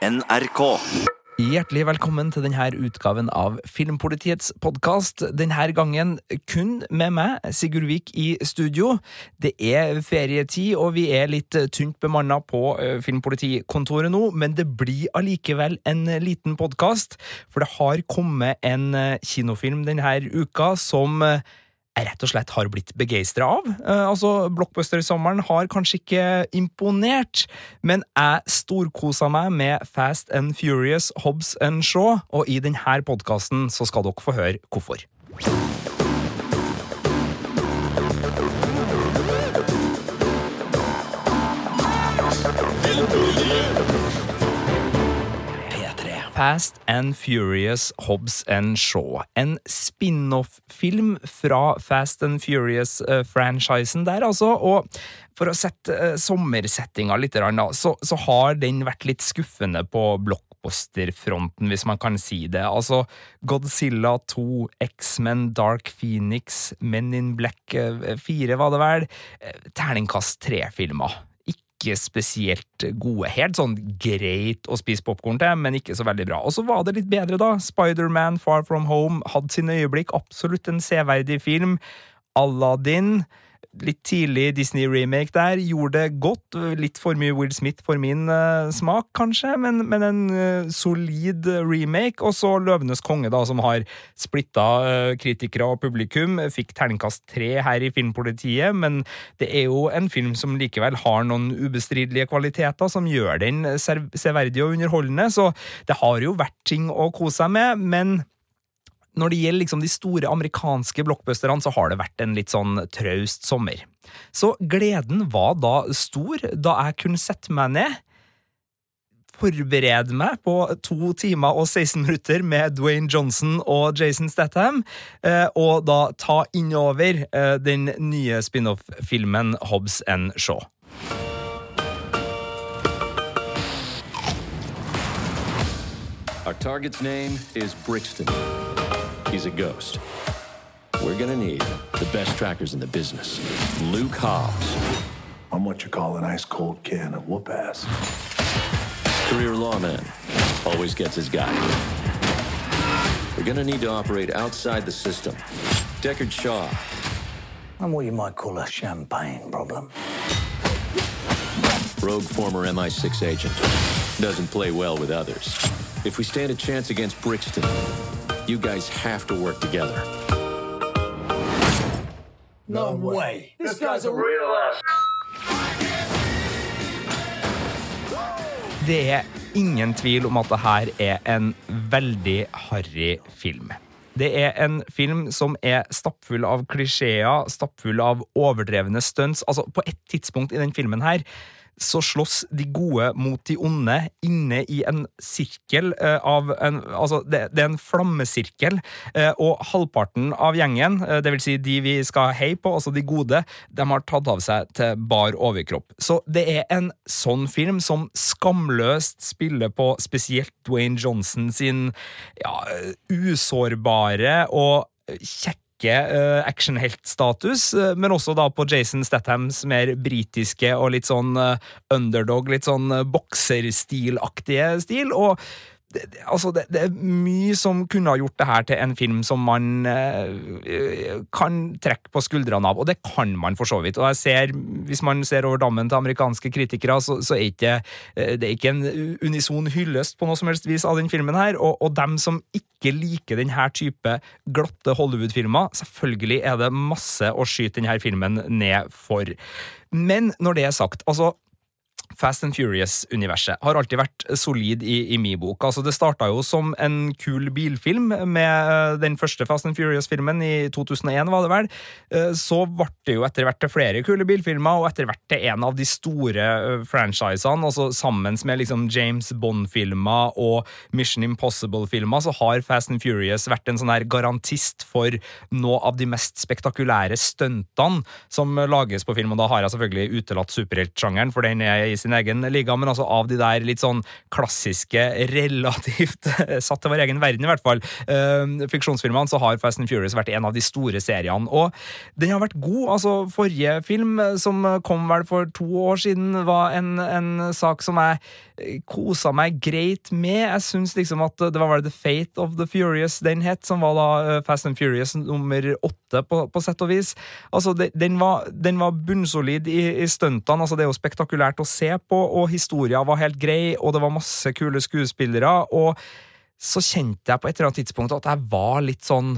NRK. Hjertelig velkommen til denne utgaven av Filmpolitiets podkast. Denne gangen kun med meg, Sigurd Vik, i studio. Det er ferietid, og vi er litt tynt bemanna på eh, Filmpolitikontoret nå, men det blir allikevel en liten podkast, for det har kommet en eh, kinofilm denne uka som eh, rett og slett har blitt begeistra av. Eh, altså, Blockbuster-sommeren har kanskje ikke imponert, men jeg storkosa meg med Fast and Furious, Hobbs and Shaw, og i denne podkasten skal dere få høre hvorfor. Fast and Furious Hobbs and Shaw. En spin-off-film fra Fast and Furious-franchisen der, altså. Og for å sette uh, sommersettinga litt, så, så, har den vært litt skuffende på blockbuster-fronten, hvis man kan si det. Altså Godzilla 2, X-Men, Dark Phoenix, Men in Black 4, uh, var det vel. Terningkast tre-filmer ikke spesielt gode. Helt sånn greit å spise popkorn til, men ikke så veldig bra. Og så var det litt bedre, da. Spiderman Far From Home hadde sine øyeblikk. Absolutt en severdig film. Aladdin litt tidlig Disney-remake der. Gjorde det godt. Litt for mye Will Smith for min uh, smak, kanskje, men, men en uh, solid remake. Og så Løvenes konge, da, som har splitta uh, kritikere og publikum. Fikk terningkast tre her i Filmpolitiet, men det er jo en film som likevel har noen ubestridelige kvaliteter som gjør den severdig og underholdende, så det har jo vært ting å kose seg med, men når det gjelder liksom de store amerikanske blockbusterne, så har det vært en litt sånn traust sommer. Så gleden var da stor da jeg kunne sette meg ned, forberede meg på to timer og 16 minutter med Dwayne Johnson og Jason Statham, eh, og da ta innover eh, den nye spin-off-filmen Hobbs and Shaw. Our target's name is Brixton. He's a ghost. We're gonna need the best trackers in the business. Luke Hobbs. I'm what you call an ice cold can of whoop ass. Career lawman. Always gets his guy. We're gonna need to operate outside the system. Deckard Shaw. I'm what you might call a champagne problem. Rogue former MI6 agent. Doesn't play well with others. If we stand a chance against Brixton, you guys have to work together. No way. This guy's a real ass. Det er ingen tvil om at det her er en veldig harry film. Det er en film som er stappfull av klisjeer, stappfull av overdrevne stunts. Altså, på et tidspunkt i den filmen her så slåss de gode mot de onde inne i en sirkel eh, av en, Altså, det, det, er en flammesirkel, eh, og halvparten av gjengen, eh, det vil si de vi skal heie på, altså de gode, de har tatt av seg til bar overkropp. Så det er en sånn film som skamløst spiller på spesielt Dwayne Johnson sin ja, usårbare og kjekke uh, actionheltstatus, uh, men også da på Jason Stathams mer britiske og litt sånn uh, underdog, litt sånn bokserstilaktige stil. og det, altså det, det, er mye som kunne ha gjort det her til en film som man eh, kan trekke på skuldrene av, og det kan man for så vidt. Og jeg ser, Hvis man ser over dammen til amerikanske kritikere, så, så er ikke, det er ikke en unison hyllest på noe som helst vis av den filmen her, og, og dem som ikke liker denne type glatte Hollywood-filmer, selvfølgelig er det masse å skyte denne filmen ned for. Men når det er sagt, altså Fast and Furious-universet har alltid vært solid i, i min bok. Altså, det starta jo som en kul bilfilm med eh, den første Fast and Furious-filmen i 2001, var det vel. Eh, så ble det jo etter hvert til flere kule bilfilmer, og etter hvert til en av de store eh, franchisene. Altså sammen med liksom James Bond-filmer og Mission Impossible-filmer, så har Fast and Furious vært en sånn her garantist for noe av de mest spektakulære stuntene som lages på film, og da har jeg selvfølgelig utelatt superheltsjangeren, for den er i sin egen liga, men altså av de der litt sånn klassiske, relativt satt til vår egen verden, i hvert fall, uh, fiksjonsfilmene, så har Fast and Furious vært en av de store seriene. Og den har vært god. altså Forrige film, som kom vel for to år siden, var en, en sak som jeg kosa meg greit med. Jeg syns liksom at det var vel The Fate of the Furious den het, som var da Fast and Furious nummer åtte, på, på sett og vis. Altså, den var, den var bunnsolid i, i stuntene. Altså, det er jo spektakulært å se på, og historien var helt grei, og det var masse kule skuespillere. Og så kjente jeg på et eller annet tidspunkt at jeg var litt sånn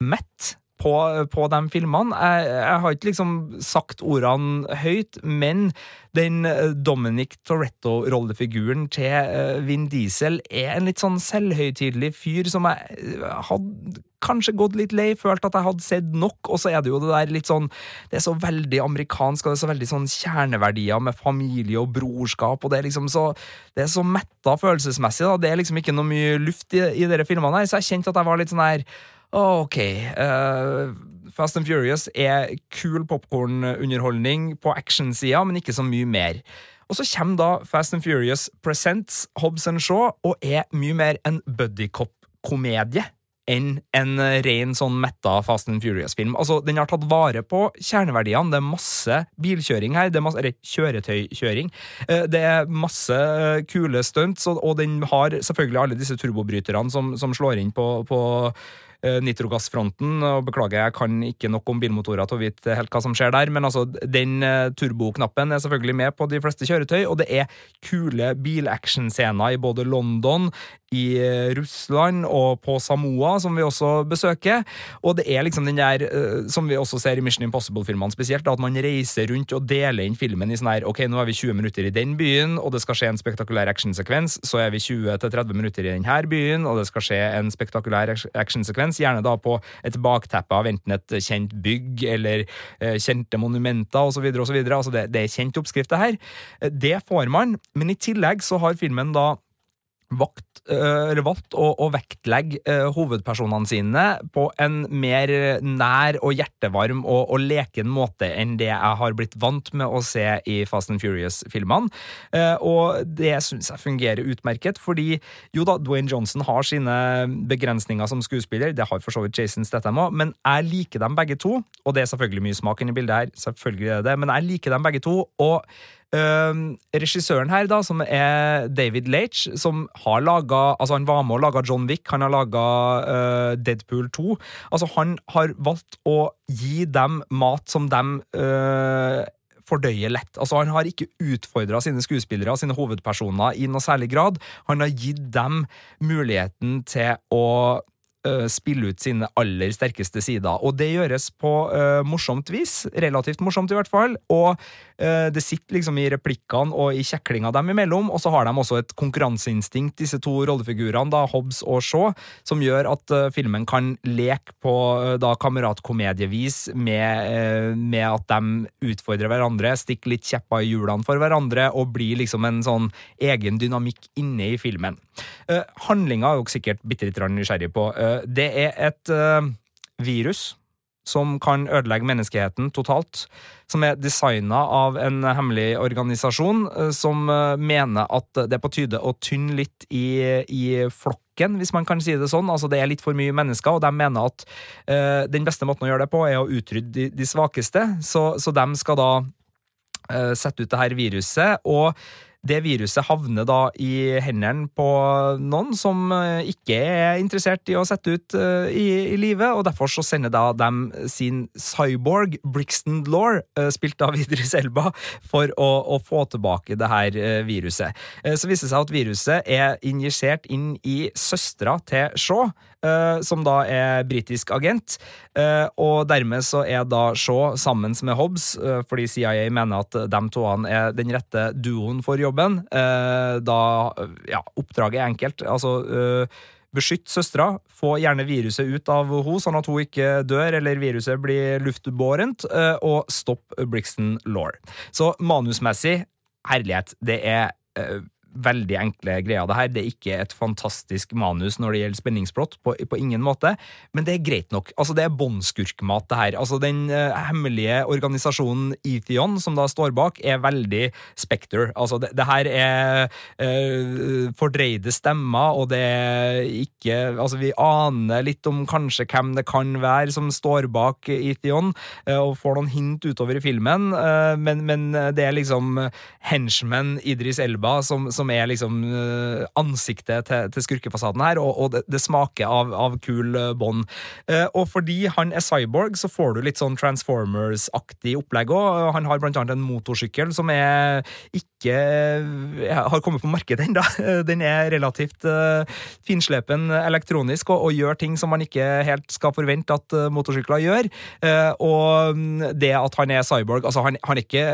mett på, på de filmene. Jeg, jeg, har ikke liksom sagt ordene høyt, men den eh, Dominic Toretto-rollefiguren til eh, Vin Diesel er en litt sånn selvhøytidelig fyr som jeg eh, hadde kanskje gått litt lei, følt at jeg hadde sett nok, og så er det jo det der litt sånn Det er så veldig amerikansk, og det er så veldig sånn kjerneverdier med familie og brorskap, og det er liksom så Det er så metta følelsesmessig, da. Det er liksom ikke noe mye luft i, i dere filmene her, så jeg kjente at jeg var litt sånn her OK. Uh, Fast and Furious er kul popkornunderholdning på actionsida, men ikke så mye mer. Og så kommer da Fast and Furious Presents Hobbs and Shaw og er mye mer en buddycop-komedie enn en ren sånn metta Fast and Furious-film. Altså, Den har tatt vare på kjerneverdiene. Det er masse bilkjøring her, det er masse, eller kjøretøykjøring. Eh, det er masse kule stunts, og den har selvfølgelig alle disse turbobryterne som, som slår inn på, på Eh, nitrogassfronten. og Beklager, jeg kan ikke nok om bilmotorer til å vite helt hva som skjer der, men altså, den eh, turboknappen er selvfølgelig med på de fleste kjøretøy, og det er kule bilactionscener i både London, i eh, Russland og på Samoa, som vi også besøker. Og det er liksom den der, som vi også ser i Mission Impossible-filmene spesielt, at man reiser rundt og deler inn filmen i sånn her Ok, nå er vi 20 minutter i den byen, og det skal skje en spektakulær actionsekvens. Så er vi 20-30 minutter i denne byen, og det skal skje en spektakulær actionsekvens sekvens, gjerne da på et bakteppe av enten et kjent bygg eller eh, kjente monumenter osv. Altså det, det er kjent oppskrift, det her. Det får man, men i tillegg så har filmen da vakt, eller valgt å, å vektlegge hovedpersonene sine på en mer nær og hjertevarm og, og, leken måte enn det jeg har blitt vant med å se i Fast and Furious-filmene. Og det syns jeg fungerer utmerket, fordi jo da, Dwayne Johnson har sine begrensninger som skuespiller, det har for så vidt Jason Statham òg, men jeg liker dem begge to, og det er selvfølgelig mye smak inni bildet her, selvfølgelig er det det, men jeg liker dem begge to. og Uh, regissøren her, da, som er David Leitch, som har laga Altså, han var med og laga John Wick, han har laga uh, Deadpool 2. Altså, han har valgt å gi dem mat som dem uh, fordøyer lett. Altså, Han har ikke utfordra sine skuespillere, sine hovedpersoner, i noe særlig grad. Han har gitt dem muligheten til å spille ut sine aller sterkeste sider. Og det gjøres på uh, morsomt vis. Relativt morsomt, i hvert fall. Og Eh, det sitter liksom i replikkene og i kjeklinga dem imellom, og så har de også et konkurranseinstinkt, disse to rollefigurene, da, Hobbs og Shaw, som gjør at uh, filmen kan leke på uh, da kameratkomedievis med, med, at de utfordrer hverandre, stikker litt kjepper i hjulene for hverandre og blir liksom en sånn egen dynamikk inne i filmen. Handlinga er jo sikkert bitte litt nysgjerrig på. det er et virus som kan ødelegge menneskeheten totalt. Som er designa av en hemmelig organisasjon eh, som eh, mener at det er på tide å tynne litt i, i flokken, hvis man kan si det sånn. Altså Det er litt for mye mennesker, og de mener at uh, den beste måten å gjøre det på, er å utrydde de, de svakeste. Så, så de skal da uh, sette ut det her viruset. og det viruset havner da i hendene på noen som eh, ikke er interessert i å sette ut uh, i, i livet, og derfor så sender da dem sin cyborg, Brixton Law, uh, spilt av Idris Elba, for å, å, få tilbake det her viruset. så viser det seg at viruset er injisert inn i søstera til Shaw. Uh, som da er britisk agent. Uh, og dermed så er da Shaw sammen med Hobbes, uh, fordi CIA mener at de to er den rette duoen for jobben. da Ja, oppdraget er enkelt. Altså Beskytt søstera, få gjerne viruset ut av henne, sånn at hun ikke dør eller viruset blir luftbårent, og stopp Brixton Law. Så manusmessig, herlighet, det er veldig enkle greier, det her. Det er ikke et fantastisk manus når det gjelder spenningsplott, på, på ingen måte, men det er greit nok. Altså, det er båndskurkmat, det her. Altså, den uh, hemmelige organisasjonen Ethion, som da står bak, er veldig Spekter. Altså, det, det her er uh, fordreide stemmer, og det er ikke Altså, vi aner litt om kanskje hvem det kan være som står bak Ethion, uh, og får noen hint utover i filmen, men, men, det er liksom henchman Idris Elba som, som er liksom ansiktet til, til skurkefasaden her, og, og det, det, smaker av, av kul bånd. Og fordi han er cyborg, så får du litt sånn Transformers-aktig opplegg òg. Han har blant annet en motorsykkel som er ikke har kommet på markedet ennå. Den er relativt finslepen elektronisk og, og, gjør ting som man ikke helt skal forvente at motorsykler gjør. Og mm, det at han er cyborg altså Han, han er ikke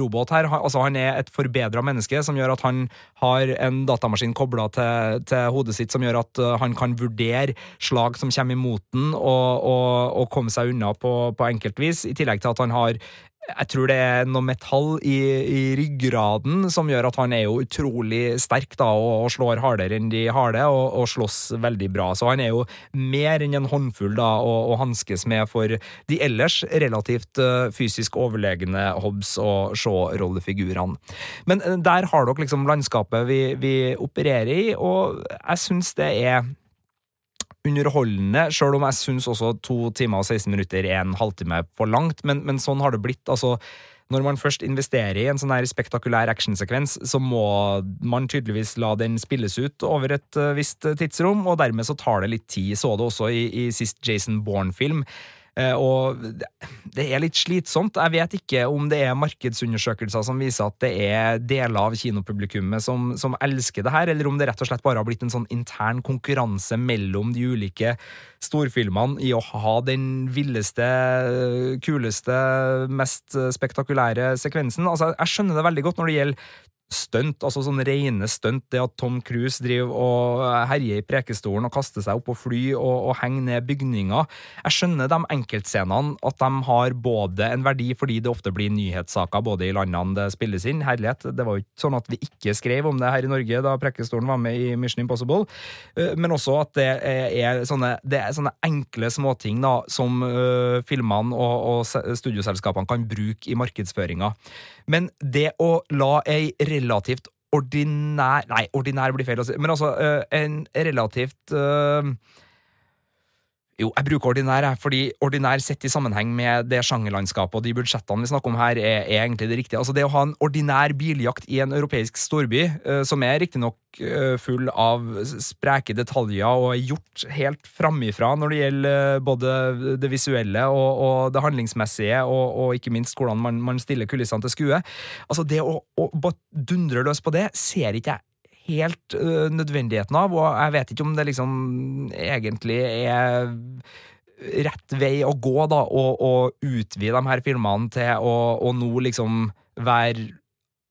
robot her, han, altså han er et forbedra menneske som gjør at han har en datamaskin kobla til, til, hodet sitt som gjør at han kan vurdere slag som kommer imot den, og, og, og komme seg unna på, på enkeltvis, i tillegg til at han har jeg tror det er noe metall i, i, ryggraden som gjør at han er jo utrolig sterk da, og, og slår hardere enn de harde, og, og slåss veldig bra. Så han er jo mer enn en håndfull da, å, å hanskes med for de ellers relativt uh, fysisk overlegne Hobbs og Shaw-rollefigurene. Men uh, der har dere liksom landskapet vi, vi opererer i, og jeg syns det er underholdende, sjøl om jeg syns også to timer og 16 minutter er en halvtime for langt, men, men sånn har det blitt. altså når man først investerer i en sånn her spektakulær actionsekvens, så må man tydeligvis la den spilles ut over et uh, visst tidsrom, og dermed så tar det litt tid. Så det også i, i sist Jason Bourne-film. Eh, og det er litt slitsomt. Jeg vet ikke om det er markedsundersøkelser som viser at det er deler av kinopublikummet som, som elsker det her, eller om det rett og slett bare har blitt en sånn intern konkurranse mellom de ulike storfilmene i å ha den villeste, kuleste, mest spektakulære sekvensen. Altså, jeg skjønner det veldig godt når det gjelder stunt, altså sånn rene stunt. Det at Tom Cruise driver og herjer i prekestolen og kaster seg opp og fly og, og henger ned bygninger. Jeg skjønner de enkeltscenene, at de har både en verdi fordi det ofte blir nyhetssaker både i landene det spilles inn. Herlighet, det var jo ikke sånn at vi ikke skrev om det her i Norge da Prekestolen var med i Mission Impossible, eh, men også at det er sånne, det er sånne enkle småting da, som uh, filmene og, og studioselskapene kan bruke i markedsføringa. Men det å la ei relativt ordinær Nei, ordinær blir feil å si, men altså uh, en relativt uh, jo, jeg bruker ordinær, fordi ordinær sett i sammenheng med det sjangerlandskapet og de budsjettene vi snakker om her, er, er, egentlig det riktige. Altså Det å ha en ordinær biljakt i en europeisk storby, uh, som er riktignok uh, full av spreke detaljer og er gjort helt framifra når det gjelder uh, både det visuelle og, og det handlingsmessige, og, og, ikke minst hvordan man, man stiller kulissene til skue. Altså Det å, å bare dundre løs på det, ser ikke jeg helt uh, nødvendigheten av, og jeg vet ikke om det liksom egentlig er rett vei å gå, da, og, utvide de her filmene til å, nå liksom være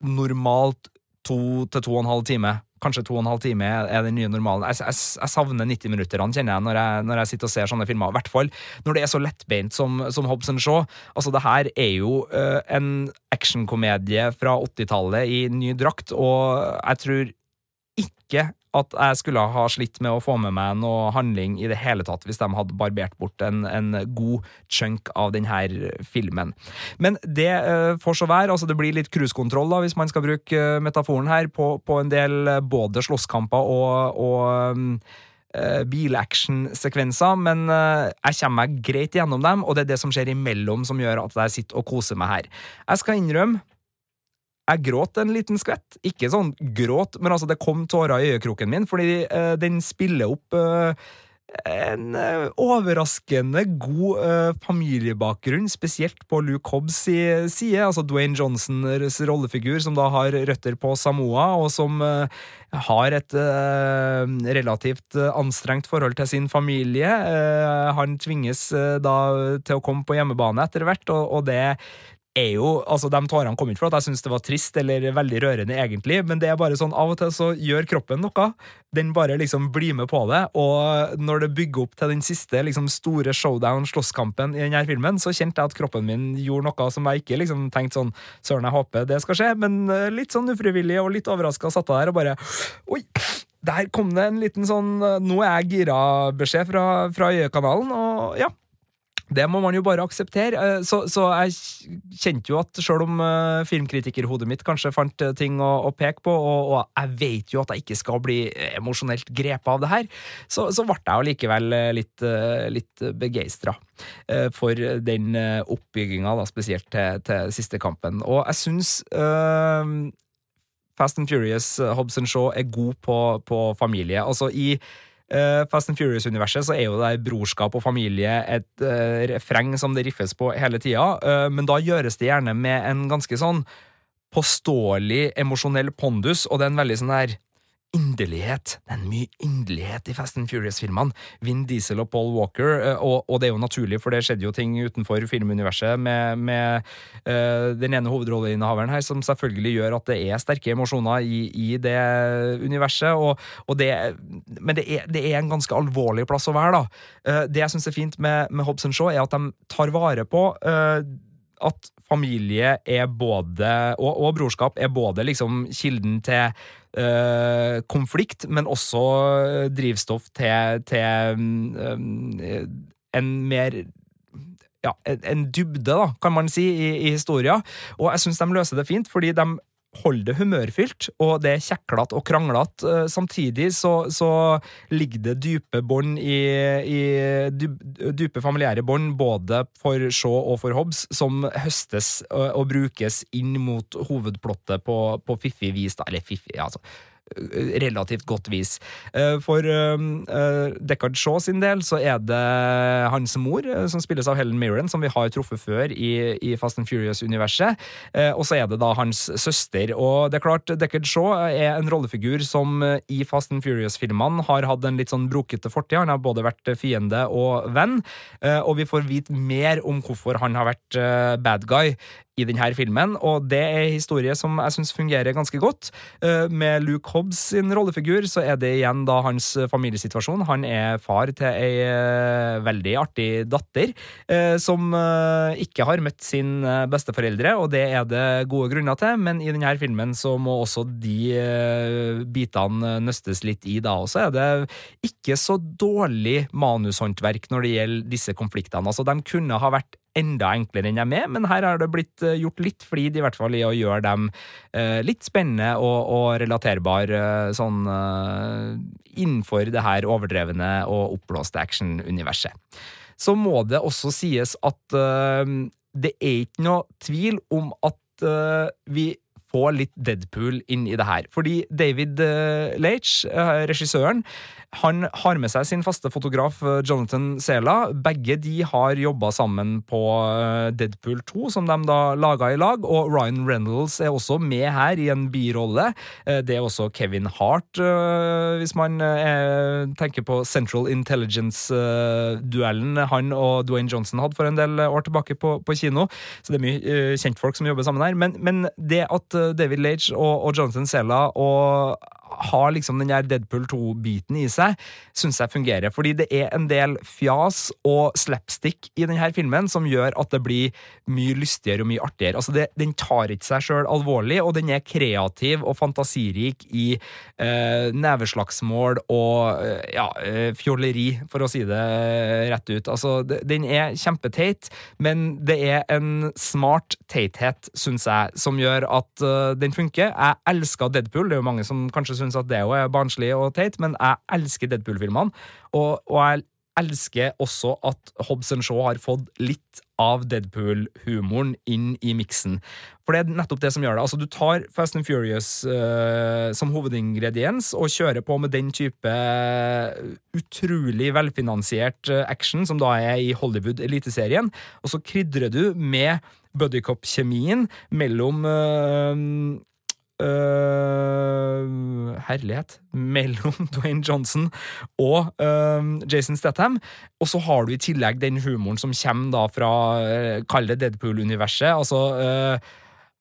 normalt to til to og en halv time. Kanskje to og en halv time er den nye normalen. Jeg, jeg, jeg savner 90-minutterne, kjenner jeg når, jeg, når jeg sitter og ser sånne filmer. I hvert fall når det er så lettbeint som, som Hobbs Shaw. Altså, det her er jo uh, en actionkomedie fra 80-tallet i ny drakt, og jeg tror ikke at jeg skulle ha slitt med å få med meg noe handling i det hele tatt hvis de hadde barbert bort en, en god chunk av denne filmen. Men det uh, får så være. altså Det blir litt cruisekontroll, hvis man skal bruke uh, metaforen her, på, på, en del uh, både slåsskamper og, og um, bilactionsekvenser, men jeg kommer meg greit gjennom dem, og det er det som skjer imellom som gjør at jeg sitter og koser meg her. Jeg skal innrømme jeg gråt en liten skvett. Ikke sånn gråt, men altså det kom tårer i øyekroken min, fordi uh, den spiller opp uh, en uh, overraskende god familiebakgrunn, spesielt på Luke Hobbs' side. Altså Dwayne Johnsons rollefigur, som da har røtter på Samoa, og som har et relativt anstrengt forhold til sin familie. han tvinges da til å komme på hjemmebane etter hvert, og, og det er jo Altså, de tårene kom ikke for at jeg syns det var trist eller veldig rørende, egentlig, men det er bare sånn av og til så gjør kroppen noe. Den bare liksom blir med på det, og når det bygger opp til den siste liksom store showdown, slåsskampen, i denne filmen, så kjente jeg at kroppen min gjorde noe som jeg ikke liksom tenkte sånn Søren, jeg håper det skal skje, men eh, litt sånn ufrivillig og litt overraska satt jeg der og bare Oi! Der kom det en liten sånn eh, Nå er jeg gira-beskjed fra, fra Øyekanalen, og ja. Det må man jo bare akseptere. Eh, Så, så jeg kjente jo at selv om eh, filmkritikerhodet mitt kanskje fant eh, ting å, å peke på, og, og jeg vet jo at jeg ikke skal bli emosjonelt grepet av det her, så, så ble jeg allikevel litt, litt begeistra for den oppbygginga, spesielt til, til siste kampen. Og jeg syns øh, Fast and Furious Hobson Shaw er god på, på familie. Altså i eh, Fast and Furious-universet så er jo det der brorskap og familie et uh, refreng som det riffes på hele tida, uh, men da gjøres det gjerne med en ganske sånn påståelig emosjonell pondus, og det er en veldig sånn der inderlighet. Det er mye inderlighet i Fast and Furious-filmene. Vin Diesel og Paul Walker, eh, og, og det er jo naturlig, for det skjedde jo ting utenfor filmuniverset med, med uh, den ene hovedrolleinnehaveren her, som selvfølgelig gjør at det er sterke emosjoner i, i det universet, og, og det, men det er, det er en ganske alvorlig plass å være, da. Uh, det jeg syns er fint med, med Hobbs Shaw, er at de tar vare på eh, at familie er både, og, og brorskap er både liksom kilden til øh, konflikt, men også drivstoff til, til øh, en mer ja, en, dybde, da, kan man si, i, i historia. Og jeg syns de løser det fint, fordi de holder det humørfylt, og det er kjeklete og kranglete. Eh, Samtidig så, så ligger det dype bånd i, i dype familiære bånd, både for Shaw og for Hobbes, som høstes og, og brukes inn mot hovedplottet på, på fiffig vis, da. Eller fiffig, altså relativt godt vis. Eh, For uh, Deckard Shaw sin del så er det hans mor, eh, som spilles av Helen Mirren, som vi har truffet før i, i Fast and Furious-universet. Eh, Og så er det da hans søster. Og det er klart, Deckard Shaw er en rollefigur som eh, i Fast and Furious-filmene har hatt en litt sånn brokete fortid. Han har både vært fiende og venn, eh, og vi får vite mer om hvorfor han har vært eh, bad guy i denne filmen, og det er en historie som jeg syns fungerer ganske godt. Eh, Med Luke Hobbs sin rollefigur så er det igjen da hans familiesituasjon. Han er far til ei eh, veldig artig datter eh, som eh, ikke har møtt sin eh, besteforeldre, og det er det gode grunner til, men i denne filmen så må også de eh, bitene nøstes litt i da, og så er det ikke så dårlig manushåndverk når det gjelder disse konfliktene. Altså, de kunne ha vært enda enklere enn jeg er men her har det blitt eh, gjort litt flid, i hvert fall i å gjøre dem eh, litt spennende og, og relaterbare eh, sånn innenfor det her overdrevne og oppblåste action-universet. Så må det også sies at det er ikke noe tvil om at vi får litt Deadpool inn i det her. Fordi David Leitch, regissøren, han har med seg sin faste fotograf eh, Jonathan Sela. Begge de har jobba sammen på eh, Deadpool 2, som de da laga i lag. Og Ryan Reynolds er også med her i en birolle. Eh, Det er også Kevin Hart, hvis man tenker på Central Intelligence-duellen han og Dwayne Johnson hadde for en del år tilbake på, på kino. Så det er mye kjentfolk som jobber sammen her. Men, men det at David Lage og, og Jonathan Sela og har liksom den der Deadpool 2-biten i seg, syns jeg fungerer. Fordi det er en del fjas og slapstick i denne filmen som gjør at det blir mye lystigere og mye artigere. Altså det, Den tar ikke seg sjøl alvorlig, og den er kreativ og fantasirik i eh, neveslagsmål og eh, ja, eh, fjolleri, for å si det rett ut. Altså, den er kjempeteit, men det er en smart teithet, syns jeg, som gjør at eh, den funker. Jeg elsker Deadpool. Det er jo mange som kanskje syns at det jo er barnslig og teit, men jeg elsker Deadpool-filmene, og, og jeg elsker også at Hobson Shaw har fått litt av Deadpool-humoren inn i miksen. For det er nettopp det som gjør det. Altså, du tar Fast and Furious uh, som hovedingrediens og kjører på med den type utrolig velfinansiert eh, action som da er i Hollywood-eliteserien, og så krydrer du med buddycop-kjemien mellom eh, øh, Herlighet. Mellom Dwayne Johnson og uh, Jason Statham. Og så har du i tillegg den humoren som kommer da fra uh, Kall det Deadpool-universet. Altså øh,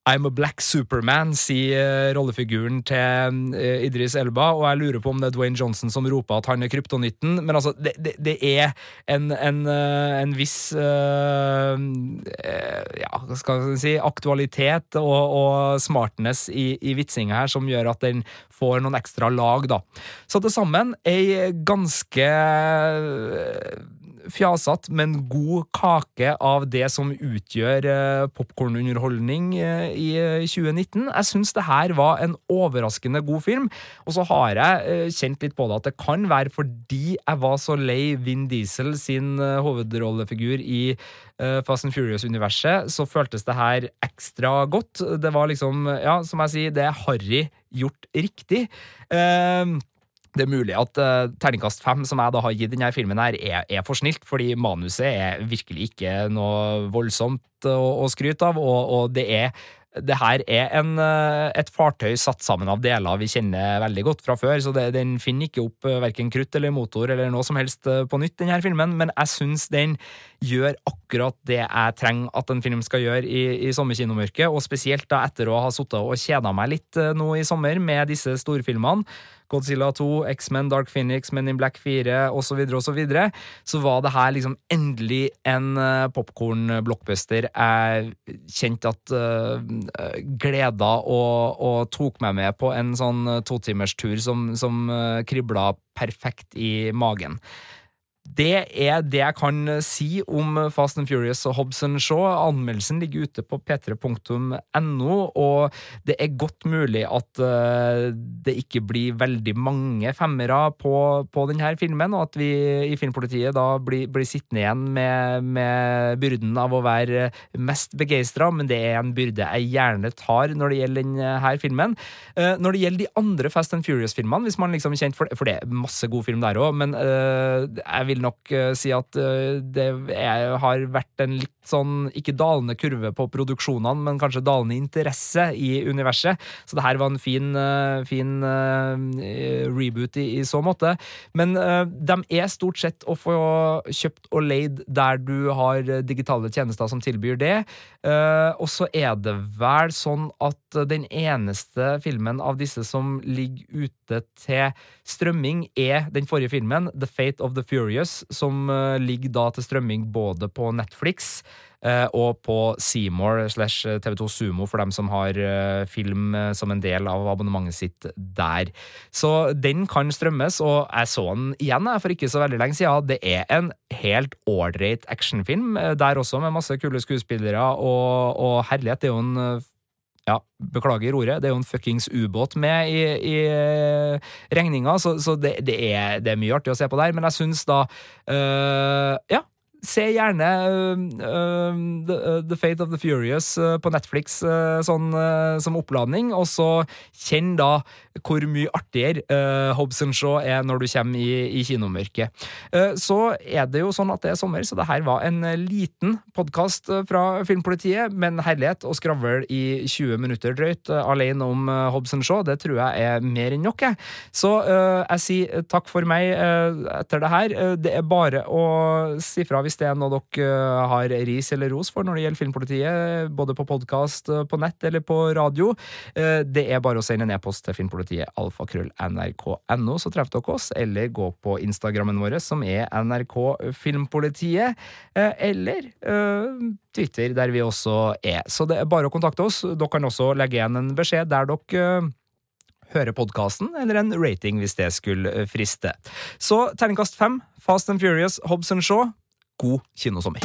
I'm a black superman, sier rollefiguren til uh, Idris Elba, og jeg lurer på om det er Dwayne Johnson som roper at han er kryptonitten, men altså, det, det, det er en, en, uh, en viss uh, Ja, hva skal jeg si aktualitet og, og smartness i, i vitsinga her som gjør at den får noen ekstra lag, da. Så til sammen ei ganske fjasete, men god kake av det som utgjør uh, popkornunderholdning uh, i 2019. Jeg syns det her var en overraskende god film, og så har jeg uh, kjent litt på det at det kan være fordi jeg var så lei Vin Diesel sin hovedrollefigur i Fast and Furious-universet, så føltes det her ekstra godt. Det var liksom, ja, som jeg sier, det er harry gjort riktig. Uh, det er mulig at uh, terningkast fem, som jeg da har gitt denne filmen, her, er, er for snilt, fordi manuset er virkelig ikke noe voldsomt å, å skryte av, og, og det er det her er en, et fartøy satt sammen av deler vi kjenner veldig godt fra før, så det, den finner ikke opp verken krutt eller motor eller noe som helst på nytt, denne filmen, men jeg syns den gjør akkurat det jeg trenger at en film skal gjøre i, i sommerkinomørket, og spesielt da etter å ha sittet og kjeda meg litt nå i sommer med disse storfilmene. Godzilla 2, X-Men, Dark Phoenix, Men in Black 4 osv., så, videre, og så, videre, så var det her liksom endelig en uh, popkorn-blockbuster jeg kjente at uh, gleda og, og, tok meg med på en sånn totimerstur som, som uh, kribla perfekt i magen. Det er det jeg kan si om Fast and Furious og Hobson Shaw. Anmeldelsen ligger ute på p3.no, og det er godt mulig at uh, det ikke blir veldig mange femmere på, på denne filmen, og at vi i Filmpolitiet da blir, blir sittende igjen med, med, byrden av å være mest begeistra, men det er en byrde jeg gjerne tar når det gjelder denne filmen. Uh, når det gjelder de andre Fast and Furious-filmene, hvis man liksom er kjent for det, for det er masse god film der òg, men jeg vil nok uh, si at uh, det har vært en litt sånn, ikke dalende kurve på produksjonene, men kanskje dalende interesse i universet. Så det her var en fin, uh, fin reboot i, i, så måte. Men de er stort sett å få kjøpt og leid der du har digitale tjenester som tilbyr det. og så er det vel sånn at den eneste filmen av disse som ligger ute til strømming, er den forrige filmen, The Fate of the Furious, som eh, ligger da til strømming både på Netflix eh, og på Seymour slash TV2 Sumo for dem som har eh, film som en del av abonnementet sitt der. Så den kan strømmes, og jeg så den igjen for ikke så veldig lenge siden. Det er en helt ålreit actionfilm, der også med masse kule skuespillere, og, og herlighet, det er jo en ja, beklager ordet, det er jo en fuckings ubåt med i, i regninga, så, så det, det, er, det, er, mye artig å se på der. Men jeg syns da øh, Ja, se gjerne uh, the, uh, the, Fate of the Furious uh, på Netflix sånn som oppladning, og så kjenn da hvor mye artigere uh, Hobson Shaw er når du kommer i, i kinomørket. Uh, så er det jo sånn at det er sommer, så det her var en liten podkast fra Filmpolitiet, men herlighet å skravle i 20 minutter drøyt uh, alene om Hobson Shaw, det tror jeg er mer enn nok, jeg. Så jeg sier takk for meg etter det her. det er bare å si fra hvis det er noe dere har ris eller ros for når det gjelder Filmpolitiet, både på podkast, på nett eller på radio. det er bare å sende en e-post til Filmpolitiet Filmpolitiet alfakrøll.nrk.no, så treffer dere oss, eller gå på Instagrammen vår, som er NRK Filmpolitiet, eh, eller uh, Twitter, der vi også er. Så det er bare å kontakte oss. Dere kan også legge igjen en beskjed der dere uh, hører podkasten, eller en rating hvis det skulle friste. Så terningkast fem, Fast and Furious, Hobson Shaw. God kinosommer.